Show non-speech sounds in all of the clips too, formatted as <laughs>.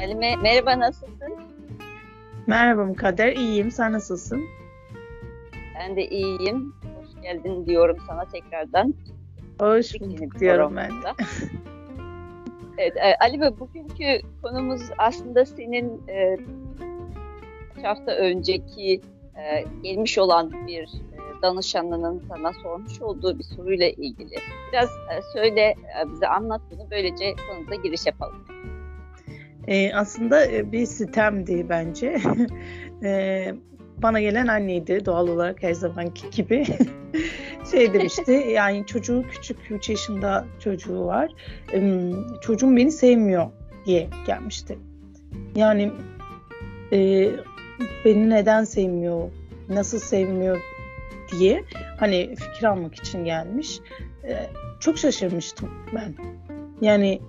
Halime merhaba nasılsın? Merhaba Mukadder, iyiyim. Sen nasılsın? Ben de iyiyim. Hoş geldin diyorum sana tekrardan. Hoş bulduk diyorum ben de. <laughs> evet, e, Ali Bey bugünkü konumuz aslında senin e, hafta önceki e, gelmiş olan bir e, danışanının sana sormuş olduğu bir soruyla ilgili. Biraz e, söyle, e, bize anlat bunu. Böylece konuda giriş yapalım. E, aslında bir sistemdi bence. <laughs> e, bana gelen anneydi doğal olarak her zamanki gibi. <laughs> şey demişti <laughs> yani çocuğu küçük 3 yaşında çocuğu var. E, çocuğum beni sevmiyor diye gelmişti. Yani e, beni neden sevmiyor, nasıl sevmiyor diye hani fikir almak için gelmiş. E, çok şaşırmıştım ben. Yani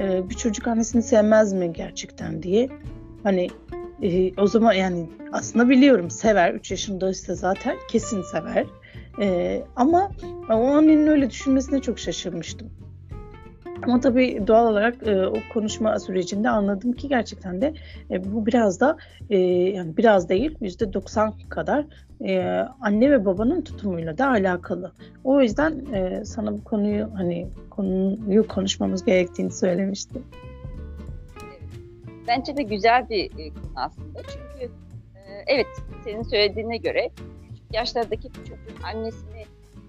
e, bir çocuk annesini sevmez mi gerçekten diye. Hani e, o zaman yani aslında biliyorum sever. 3 yaşındaysa zaten kesin sever. E, ama o annenin öyle düşünmesine çok şaşırmıştım. Ama tabii doğal olarak e, o konuşma sürecinde anladım ki gerçekten de e, bu biraz da e, yani biraz değil yüzde 90 kadar e, anne ve babanın tutumuyla da alakalı. O yüzden e, sana bu konuyu hani konuyu konuşmamız gerektiğini söylemiştim. Bence de güzel bir e, konu aslında çünkü e, evet senin söylediğine göre yaşlardaki bir çocuğun annesini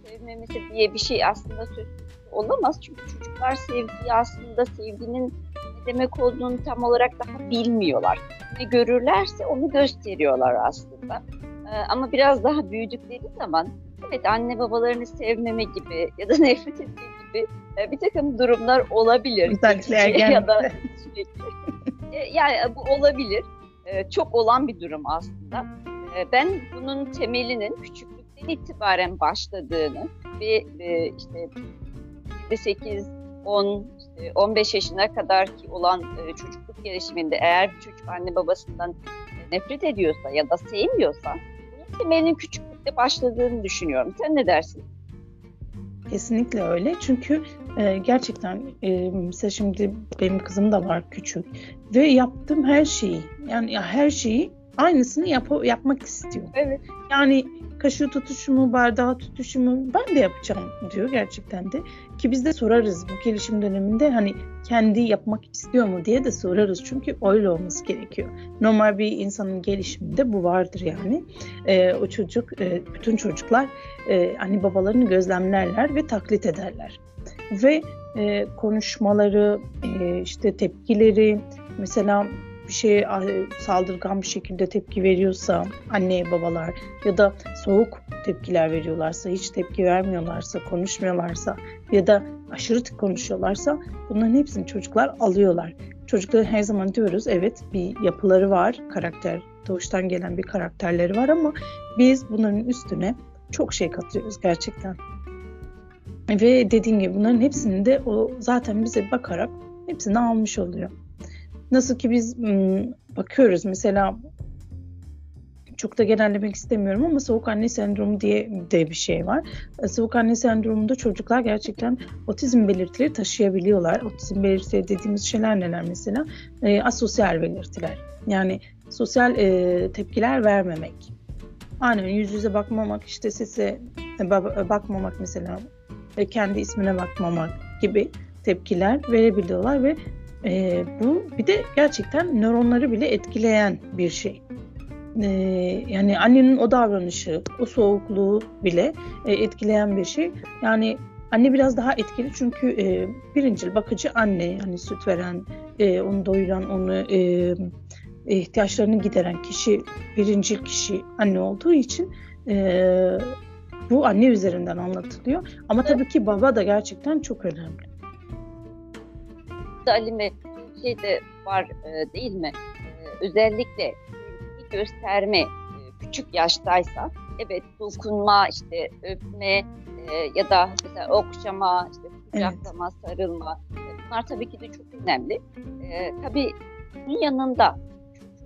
sevmemesi diye bir şey aslında söz olamaz. Çünkü çocuklar sevgiyi aslında sevginin ne demek olduğunu tam olarak daha bilmiyorlar. Ne görürlerse onu gösteriyorlar aslında. Ee, ama biraz daha büyüdükleri zaman evet anne babalarını sevmeme gibi ya da <laughs> nefret etme gibi e, bir takım durumlar olabilir. Özellikle ya da sürekli. <laughs> E, yani bu olabilir. E, çok olan bir durum aslında. Ben bunun temelinin küçüklükten itibaren başladığını ve işte 8, 10, 15 yaşına kadar ki olan e, çocukluk gelişiminde eğer bir çocuk anne babasından e, nefret ediyorsa ya da sevmiyorsa bunun temelinin küçüklükte başladığını düşünüyorum. Sen ne dersin? Kesinlikle öyle. Çünkü e, gerçekten e, mesela şimdi benim kızım da var küçük ve yaptığım her şeyi yani ya her şeyi aynısını yap yapmak istiyor. Evet. Yani kaşığı tutuşumu, bardağı tutuşumu ben de yapacağım diyor gerçekten de. Ki biz de sorarız bu gelişim döneminde hani kendi yapmak istiyor mu diye de sorarız. Çünkü öyle olması gerekiyor. Normal bir insanın gelişiminde bu vardır yani. E, o çocuk, e, bütün çocuklar e, hani babalarını gözlemlerler ve taklit ederler. Ve e, konuşmaları, e, işte tepkileri, mesela bir şeye saldırgan bir şekilde tepki veriyorsa anneye babalar ya da soğuk tepkiler veriyorlarsa, hiç tepki vermiyorlarsa, konuşmuyorlarsa ya da aşırı konuşuyorlarsa bunların hepsini çocuklar alıyorlar. Çocukların her zaman diyoruz evet bir yapıları var, karakter, doğuştan gelen bir karakterleri var ama biz bunların üstüne çok şey katıyoruz gerçekten. Ve dediğim gibi bunların hepsini de o zaten bize bakarak hepsini almış oluyor. Nasıl ki biz bakıyoruz mesela çok da genellemek istemiyorum ama soğuk anne sendromu diye de bir şey var. E, soğuk anne sendromunda çocuklar gerçekten otizm belirtileri taşıyabiliyorlar. Otizm belirtileri dediğimiz şeyler neler mesela? E, asosyal belirtiler. Yani sosyal e, tepkiler vermemek. Aynen yüz yüze bakmamak, işte sese e, bakmamak mesela, e, kendi ismine bakmamak gibi tepkiler verebiliyorlar ve e, bu bir de gerçekten nöronları bile etkileyen bir şey. E, yani annenin o davranışı, o soğukluğu bile e, etkileyen bir şey. Yani anne biraz daha etkili çünkü e, birincil bakıcı anne, yani süt veren, e, onu doyuran, onu e, ihtiyaçlarını gideren kişi, birincil kişi anne olduğu için e, bu anne üzerinden anlatılıyor. Ama tabii ki baba da gerçekten çok önemli. Alime şey de var e, değil mi? E, özellikle sevgi gösterme e, küçük yaştaysa evet dokunma işte öpme e, ya da mesela okşama işte kucaklama evet. sarılma e, bunlar tabii ki de çok önemli. E, tabii bunun yanında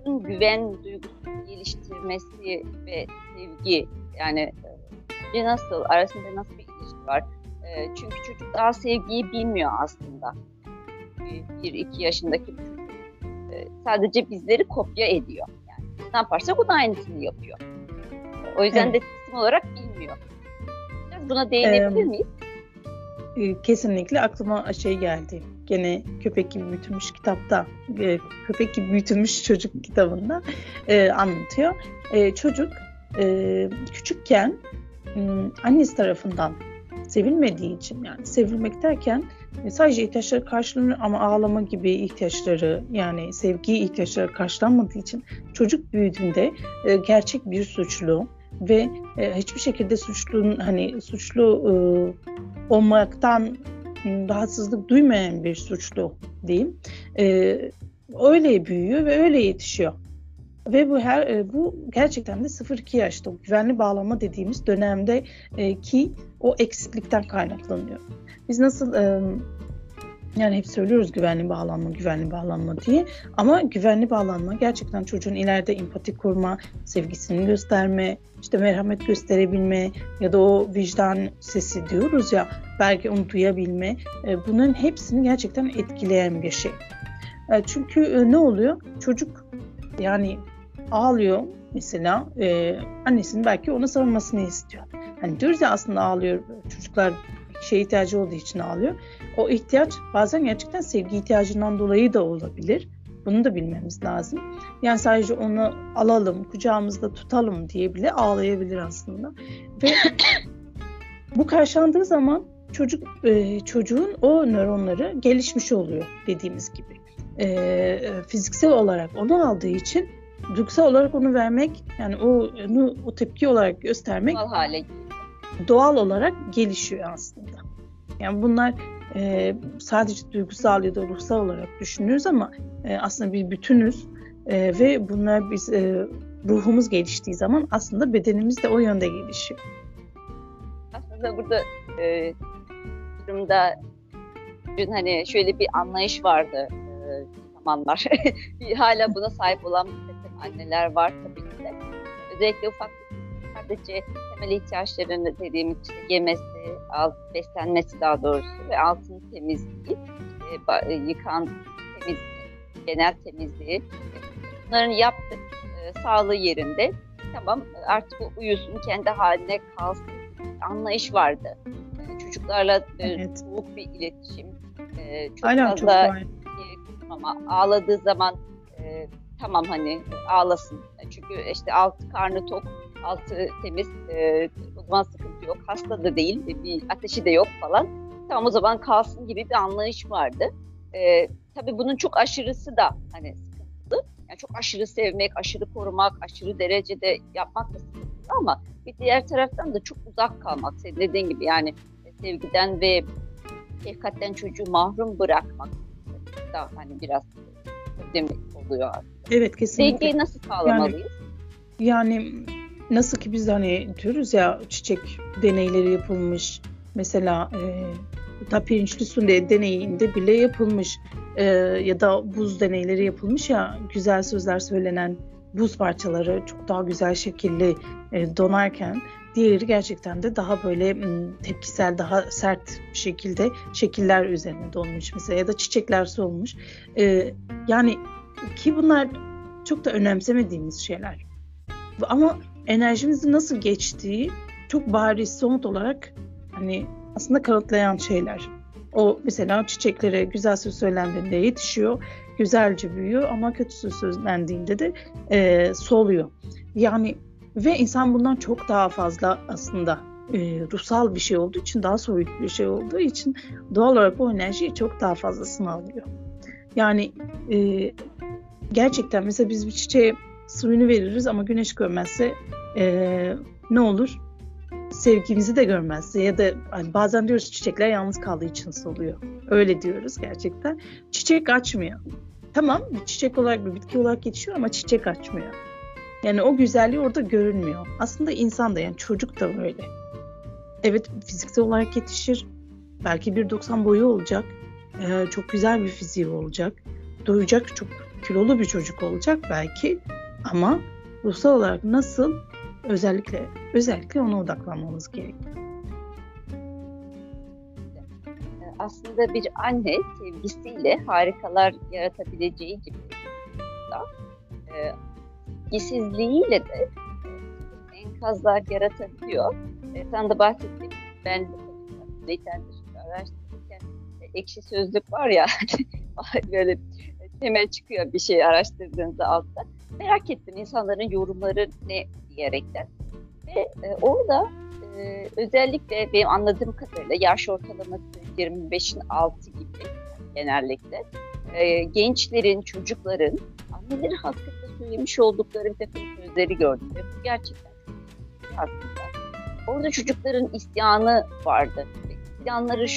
çocuğun güven duygusunu geliştirmesi ve sevgi yani e, nasıl arasında nasıl bir ilişki var? E, çünkü çocuk daha sevgiyi bilmiyor aslında bir iki yaşındaki e, sadece bizleri kopya ediyor. Yani ne yaparsak o da aynısını yapıyor. O yüzden evet. de isim olarak bilmiyor. Biraz buna değinebilir miyiz? E, kesinlikle aklıma şey geldi. Gene Köpek gibi büyütülmüş kitapta, e, Köpek gibi büyütülmüş çocuk kitabında e, anlatıyor. E, çocuk e, küçükken e, annesi tarafından sevilmediği için yani sevilmek derken sadece ihtiyaçları karşılanıyor ama ağlama gibi ihtiyaçları yani sevgi ihtiyaçları karşılanmadığı için çocuk büyüdüğünde e, gerçek bir suçlu ve e, hiçbir şekilde suçlunun hani suçlu e, olmaktan rahatsızlık duymayan bir suçlu diyeyim. E, öyle büyüyor ve öyle yetişiyor. Ve bu her e, bu gerçekten de 0-2 yaşta güvenli bağlama dediğimiz dönemde e, ki o eksiklikten kaynaklanıyor. Biz nasıl e, yani hep söylüyoruz güvenli bağlanma, güvenli bağlanma diye. Ama güvenli bağlanma gerçekten çocuğun ileride empati kurma, sevgisini gösterme, işte merhamet gösterebilme ya da o vicdan sesi diyoruz ya belki onu duyabilme. Bunların hepsini gerçekten etkileyen bir şey. Çünkü ne oluyor? Çocuk yani ağlıyor mesela e, annesinin belki onu savunmasını istiyor. Hani diyoruz ya aslında ağlıyor çocuklar şey ihtiyacı olduğu için ağlıyor. O ihtiyaç bazen gerçekten sevgi ihtiyacından dolayı da olabilir. Bunu da bilmemiz lazım. Yani sadece onu alalım, kucağımızda tutalım diye bile ağlayabilir aslında. Ve <coughs> bu karşılandığı zaman çocuk e, çocuğun o nöronları gelişmiş oluyor dediğimiz gibi. E, fiziksel olarak onu aldığı için duygusal olarak onu vermek yani o onu o tepki olarak göstermek doğal hale doğal olarak gelişiyor aslında. Yani bunlar e, sadece duygusal ya da ruhsal olarak düşünüyoruz ama e, aslında bir bütünüz e, ve bunlar biz e, ruhumuz geliştiği zaman aslında bedenimiz de o yönde gelişiyor. Aslında burada e, durumda hani şöyle bir anlayış vardı e, zamanlar. <laughs> Hala buna sahip olan anneler var tabii ki de. Özellikle ufak sadece temel ihtiyaçlarını dediğim işte yemesi, alt, beslenmesi daha doğrusu ve altın temizliği, e, yıkan temizliği, genel temizliği bunların yaptık. E, sağlığı yerinde. Tamam artık o uyusun, kendi haline kalsın anlayış vardı. E, çocuklarla e, evet. soğuk bir iletişim. E, çok Aynen, fazla çok ama ağladığı zaman e, tamam hani ağlasın. Çünkü işte alt karnı tok, altı temiz, e, o zaman sıkıntı yok. Hasta da değil, bir ateşi de yok falan. Tamam o zaman kalsın gibi bir anlayış vardı. E, tabii bunun çok aşırısı da hani sıkıntılı. Yani çok aşırı sevmek, aşırı korumak, aşırı derecede yapmak da sıkıntılı ama bir diğer taraftan da çok uzak kalmak. Senin dediğin gibi yani sevgiden ve şefkatten çocuğu mahrum bırakmak da hani biraz demek oluyor aslında. Evet kesinlikle. Dengeyi nasıl sağlamalıyız? Yani, yani nasıl ki biz hani diyoruz ya çiçek deneyleri yapılmış. Mesela e, da pirinçli su deneyinde bile yapılmış e, ya da buz deneyleri yapılmış ya güzel sözler söylenen buz parçaları çok daha güzel şekilli e, donarken diğeri gerçekten de daha böyle tepkisel daha sert bir şekilde şekiller üzerine donmuş mesela ya da çiçekler solmuş. E, yani ki bunlar çok da önemsemediğimiz şeyler. Ama enerjimizin nasıl geçtiği çok bariz somut olarak hani aslında kanıtlayan şeyler. O mesela çiçeklere güzel söz söylendiğinde yetişiyor, güzelce büyüyor ama kötü söz söylendiğinde de e, soluyor. Yani ve insan bundan çok daha fazla aslında e, ruhsal bir şey olduğu için, daha soyut bir şey olduğu için doğal olarak o enerjiyi çok daha fazlasını alıyor. Yani e, gerçekten mesela biz bir çiçeğe suyunu veririz ama güneş görmezse e, ne olur? Sevgimizi de görmezse ya da hani bazen diyoruz çiçekler yalnız kaldığı için soluyor. Öyle diyoruz gerçekten. Çiçek açmıyor. Tamam bir çiçek olarak bir bitki olarak yetişiyor ama çiçek açmıyor. Yani o güzelliği orada görünmüyor. Aslında insan da yani çocuk da böyle. Evet fiziksel olarak yetişir. Belki 1.90 boyu olacak. Ee, çok güzel bir fiziği olacak. Doyacak çok kilolu bir çocuk olacak belki ama ruhsal olarak nasıl özellikle özellikle ona odaklanmamız gerekiyor. Aslında bir anne sevgisiyle harikalar yaratabileceği gibi e, ilgisizliğiyle de e, enkazlar yaratabiliyor. E, sen de bahsettiğin ben de literatürde e, ekşi sözlük var ya <laughs> böyle hemen çıkıyor bir şey araştırdığınızda altta. Merak ettim insanların yorumları ne diyerekten. Ve e, orada e, özellikle benim anladığım kadarıyla yaş ortalaması 25'in altı gibi genellikle e, gençlerin, çocukların anneleri hakkında söylemiş oldukları bir takım sözleri gördüm. Ve bu gerçekten aslında. Orada çocukların isyanı vardı. İsyanları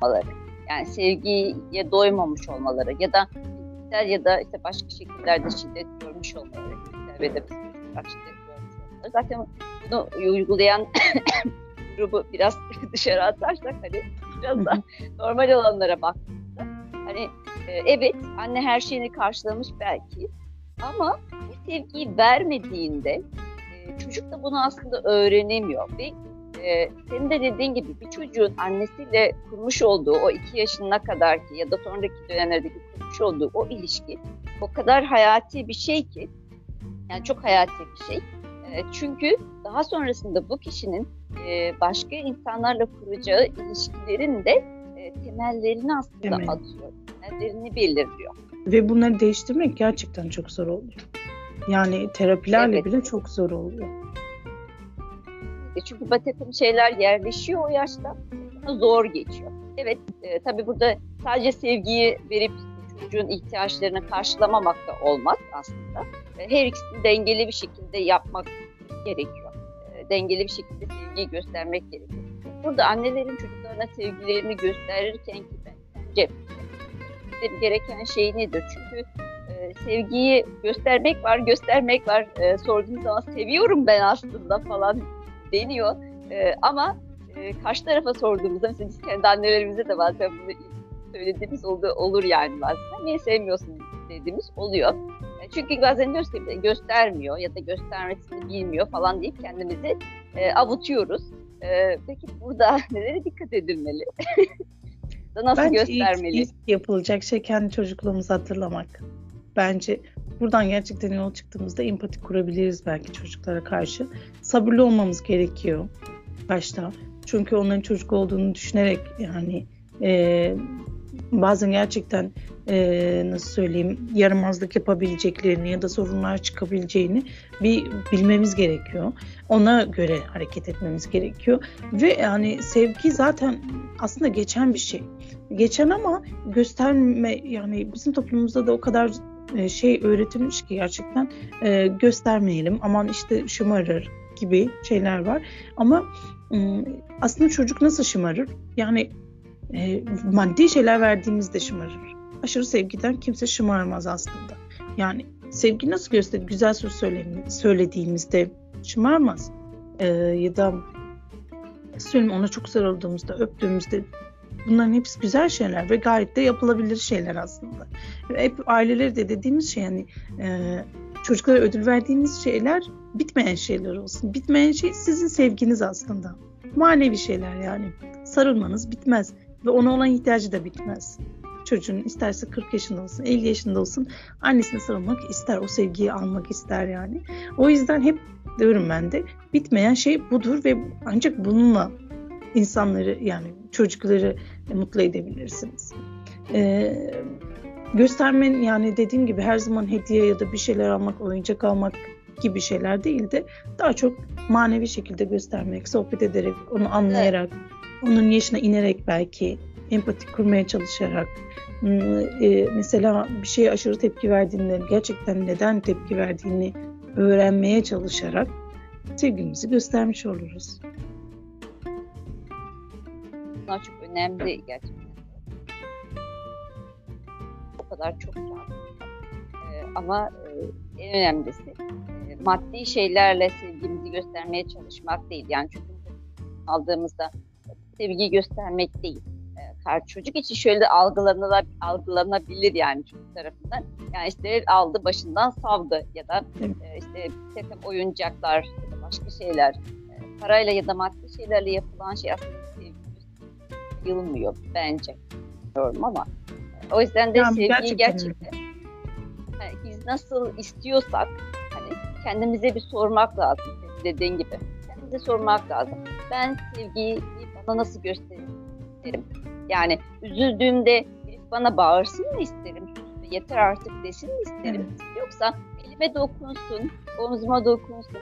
şuydu. Yani sevgiye doymamış olmaları ya da fiziksel ya da işte başka şekillerde şiddet görmüş olmaları. Fiziksel ve de şiddet görmüş olmaları. Zaten bunu uygulayan <coughs> grubu biraz <laughs> dışarı atarsak hani biraz da <laughs> normal olanlara baktığımızda hani e, evet anne her şeyini karşılamış belki ama bu sevgiyi vermediğinde e, çocuk da bunu aslında öğrenemiyor ve e, senin de dediğin gibi bir çocuğun annesiyle kurmuş olduğu o iki yaşına kadar ki ya da sonraki dönemlerdeki kurmuş olduğu o ilişki o kadar hayati bir şey ki yani çok hayati bir şey. E, çünkü daha sonrasında bu kişinin e, başka insanlarla kuracağı ilişkilerin de e, temellerini aslında Temel. atıyor. Temellerini belirliyor. Ve bunları değiştirmek gerçekten çok zor oluyor. Yani terapilerle evet. bile çok zor oluyor. E, çünkü bir takım şeyler yerleşiyor o yaşta. Zor geçiyor. Evet e, tabii burada sadece sevgiyi verip çocuğun ihtiyaçlarını karşılamamak da olmaz aslında. E, her ikisini dengeli bir şekilde yapmak gerekiyor. E, dengeli bir şekilde sevgiyi göstermek gerekiyor. Burada annelerin çocuklarına sevgilerini gösterirken ki bence gereken şey nedir? Çünkü e, sevgiyi göstermek var, göstermek var. E, sorduğunuz zaman seviyorum ben aslında falan deniyor. E, ama e, karşı tarafa sorduğumuzda mesela biz kendi annelerimize de bazen bunu söylediğimiz oldu, olur yani bazen. Niye sevmiyorsun dediğimiz oluyor. Çünkü bazen göster göstermiyor ya da göstermesini bilmiyor falan deyip kendimizi e, avutuyoruz. E, peki burada <laughs> nelere dikkat edilmeli? <laughs> Nasıl Bence göstermeli? Ilk, ilk yapılacak şey kendi çocukluğumuzu hatırlamak. Bence buradan gerçekten yol çıktığımızda empati kurabiliriz belki çocuklara karşı. Sabırlı olmamız gerekiyor başta. Çünkü onların çocuk olduğunu düşünerek yani e, bazen gerçekten e, nasıl söyleyeyim yaramazlık yapabileceklerini ya da sorunlar çıkabileceğini bir bilmemiz gerekiyor. Ona göre hareket etmemiz gerekiyor. Ve yani sevgi zaten aslında geçen bir şey. Geçen ama gösterme yani bizim toplumumuzda da o kadar e, şey öğretilmiş ki gerçekten e, göstermeyelim aman işte şımarır gibi şeyler var. Ama aslında çocuk nasıl şımarır? Yani e, maddi şeyler verdiğimizde şımarır. Aşırı sevgiden kimse şımarmaz aslında. Yani sevgi nasıl gösterir? Güzel söz söylediğimizde şımarmaz. E, ya da söyleyeyim ona çok sarıldığımızda, öptüğümüzde bunların hepsi güzel şeyler ve gayet de yapılabilir şeyler aslında. Hep aileleri de dediğimiz şey yani e, çocuklara ödül verdiğimiz şeyler bitmeyen şeyler olsun. Bitmeyen şey sizin sevginiz aslında. Manevi şeyler yani. Sarılmanız bitmez ve ona olan ihtiyacı da bitmez. Çocuğun isterse 40 yaşında olsun, 50 yaşında olsun annesine sarılmak ister, o sevgiyi almak ister yani. O yüzden hep diyorum ben de bitmeyen şey budur ve ancak bununla insanları yani çocukları mutlu edebilirsiniz. Ee, göstermen yani dediğim gibi her zaman hediye ya da bir şeyler almak, oyuncak almak gibi şeyler değil de daha çok manevi şekilde göstermek, sohbet ederek, onu anlayarak, evet onun yaşına inerek belki empati kurmaya çalışarak e, mesela bir şeye aşırı tepki verdiğinde gerçekten neden tepki verdiğini öğrenmeye çalışarak sevgimizi göstermiş oluruz. Bunlar çok önemli gerçekten. O kadar çok can. Ee, ama e, en önemlisi e, maddi şeylerle sevgimizi göstermeye çalışmak değil. Yani çünkü aldığımızda sevgi göstermek değil. E, çocuk için şöyle algılanabilir, algılanabilir yani çocuk tarafından. Yani işte aldı başından savdı ya da e, işte takım oyuncaklar ya da başka şeyler e, parayla ya da maddi şeylerle yapılan şey aslında yılmıyor bence. Bilmiyorum ama o yüzden de yani sevgiyi gerçekten, gerçekten nasıl istiyorsak hani kendimize bir sormak lazım. Dediğin gibi. Kendimize sormak lazım. Ben sevgiyi bana nasıl gösteririm? Yani üzüldüğümde bana bağırsın mı isterim? Yeter artık desin mi isterim? Evet. Yoksa elime dokunsun, omzuma dokunsun,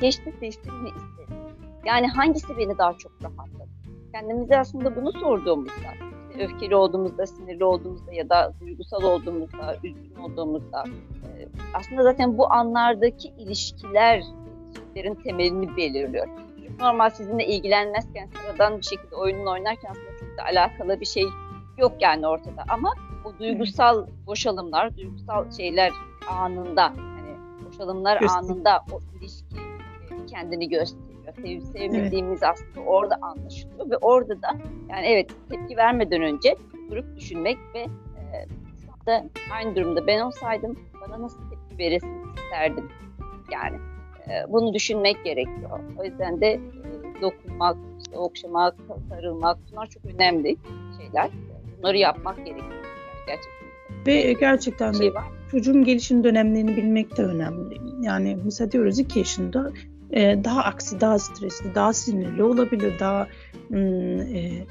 geçti desin mi isterim? Yani hangisi beni daha çok rahatladı? Kendimize aslında bunu sorduğumuzda, işte öfkeli olduğumuzda, sinirli olduğumuzda ya da duygusal olduğumuzda, üzgün olduğumuzda e, aslında zaten bu anlardaki ilişkiler, ilişkilerin temelini belirliyor. Normal sizinle ilgilenmezken sıradan bir şekilde oyununu oynarken aslında çok da alakalı bir şey yok yani ortada ama o duygusal boşalımlar, duygusal şeyler anında hani boşalımlar Göster. anında o ilişki kendini gösteriyor. Sevip sevmediğimiz evet. aslında orada anlaşılıyor ve orada da yani evet tepki vermeden önce durup düşünmek ve e, anda aynı durumda ben olsaydım bana nasıl tepki veresin isterdim yani e, bunu düşünmek gerekiyor. O yüzden de e, dokunmak, işte okşamak, sarılmak bunlar çok önemli şeyler. Bunları yapmak gerekiyor gerçekten. Ve gerçekten de şey var. çocuğun gelişim dönemlerini bilmek de önemli. Yani mesela diyoruz 2 yaşında e, daha aksi, daha stresli, daha sinirli olabilir, daha hmm, e,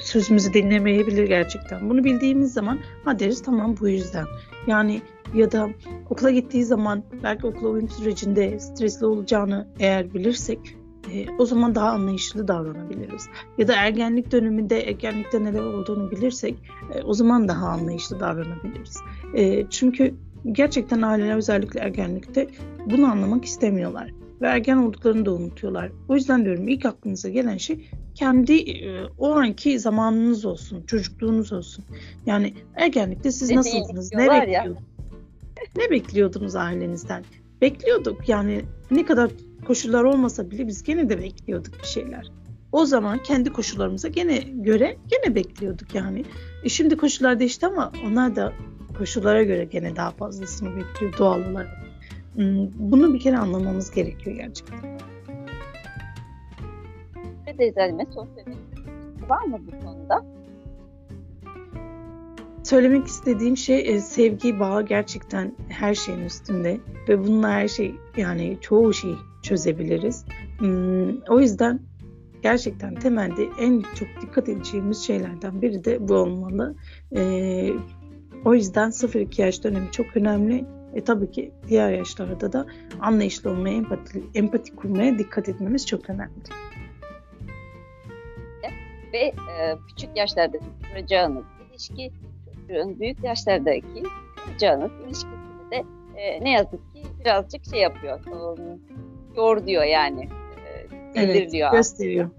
sözümüzü dinlemeyebilir gerçekten. Bunu bildiğimiz zaman ha deriz tamam bu yüzden. Yani ya da okula gittiği zaman belki okula uyum sürecinde stresli olacağını eğer bilirsek e, o zaman daha anlayışlı davranabiliriz. Ya da ergenlik döneminde ergenlikte neler olduğunu bilirsek e, o zaman daha anlayışlı davranabiliriz. E, çünkü gerçekten aileler özellikle ergenlikte bunu anlamak istemiyorlar ve ergen olduklarını da unutuyorlar. O yüzden diyorum ilk aklınıza gelen şey kendi e, o anki zamanınız olsun, çocukluğunuz olsun. Yani ergenlikte siz ne nasıldınız? Ne bekliyordunuz? ne bekliyordunuz ailenizden? Bekliyorduk yani ne kadar koşullar olmasa bile biz gene de bekliyorduk bir şeyler. O zaman kendi koşullarımıza gene göre gene bekliyorduk yani. E şimdi koşullar değişti ama onlar da koşullara göre gene daha fazlasını bekliyor doğal olarak. Hmm, bunu bir kere anlamamız gerekiyor gerçekten. Teyzelime sosyal var mı bu konuda? Söylemek istediğim şey e, sevgi bağı gerçekten her şeyin üstünde ve bununla her şey yani çoğu şey çözebiliriz. Hmm, o yüzden gerçekten temelde en çok dikkat edeceğimiz şeylerden biri de bu olmalı. Ee, o yüzden 0-2 yaş dönemi çok önemli. E tabii ki diğer yaşlarda da anlayışlı olmaya, empati, empati kurmaya dikkat etmemiz çok önemli. Ve e, küçük yaşlarda kuracağınız ilişki çocuğun büyük yaşlardaki kuracağınız ilişkisini de e, ne yazık ki birazcık şey yapıyor. Um, yor diyor yani. E, evet, diyor gösteriyor.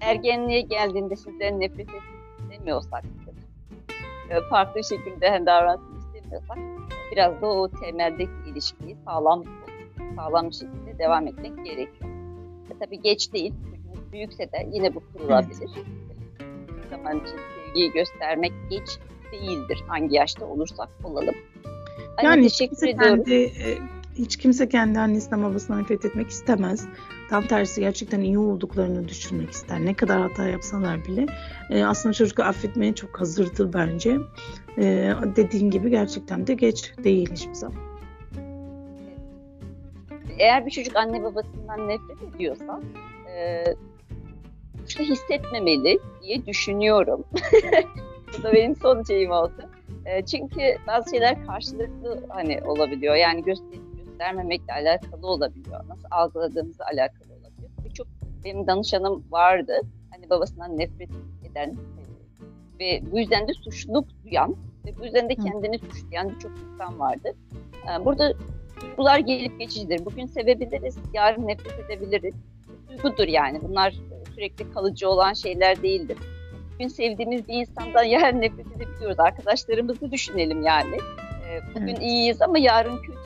Ergenliğe geldiğinde sizden nefret istemiyorsak, e, farklı şekilde davranmak istemiyorsak biraz da o temeldeki ilişkiyi sağlam sağlam bir şekilde devam etmek gerekiyor. E, tabii geç değil. Çocuğunuz büyükse de yine bu kurulabilir. Evet. zaman için sevgiyi göstermek geç değildir. Hangi yaşta olursak olalım. Yani, yani teşekkür ediyorum. De, e, hiç kimse kendi annesinden babasından nefret etmek istemez. Tam tersi gerçekten iyi olduklarını düşünmek ister. Ne kadar hata yapsalar bile. E, aslında çocuk affetmeye çok hazırdır bence. E, dediğin gibi gerçekten de geç değil hiçbir zaman. Eğer bir çocuk anne babasından nefret ediyorsa e, işte hissetmemeli diye düşünüyorum. <laughs> Bu da benim son şeyim oldu. E, çünkü bazı şeyler karşılıklı hani olabiliyor. Yani gösterip göstermemekle alakalı olabiliyor. Nasıl algıladığımızla alakalı olabiliyor. Birçok benim danışanım vardı. Hani babasından nefret eden e, ve bu yüzden de suçluluk duyan ve bu yüzden de kendini suçlayan birçok insan vardı. E, burada duygular gelip geçicidir. Bugün sevebiliriz, yarın nefret edebiliriz. Duygudur yani. Bunlar sürekli kalıcı olan şeyler değildir. Bugün sevdiğimiz bir insandan <laughs> yarın nefret edebiliyoruz. Arkadaşlarımızı düşünelim yani. E, bugün evet. iyiyiz ama yarın kötü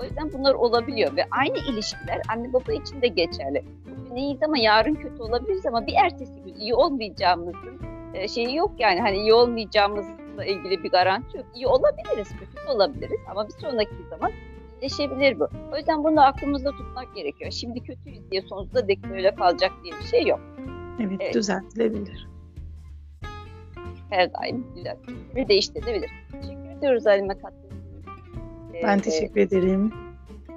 o yüzden bunlar olabiliyor ve aynı ilişkiler anne baba için de geçerli. Bugün iyiyiz ama yarın kötü olabiliriz ama bir ertesi gün iyi olmayacağımızın e, şeyi yok yani hani iyi olmayacağımızla ilgili bir garanti yok. İyi olabiliriz, kötü olabiliriz ama bir sonraki zaman iyileşebilir bu. O yüzden bunu aklımızda tutmak gerekiyor. Şimdi kötüyüz diye sonsuza dek böyle kalacak diye bir şey yok. Evet, evet. düzeltilebilir. Her daim düzeltilebilir ve değiştirilebilir. Teşekkür ediyoruz Halime katkınız Ben teşekkür ederim.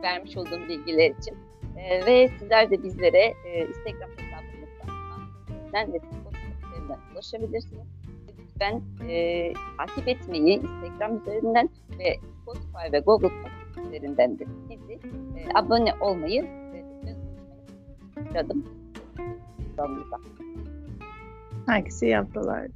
Vermiş olduğum bilgiler için. E, ve sizler de bizlere e, Instagram hesabımızdan ve üzerinden ulaşabilirsiniz. Lütfen e, takip etmeyi Instagram üzerinden ve Spotify ve Google Podcast üzerinden de bizi e, abone olmayı e, unutmayın. Bir adım. Herkese iyi haftalar.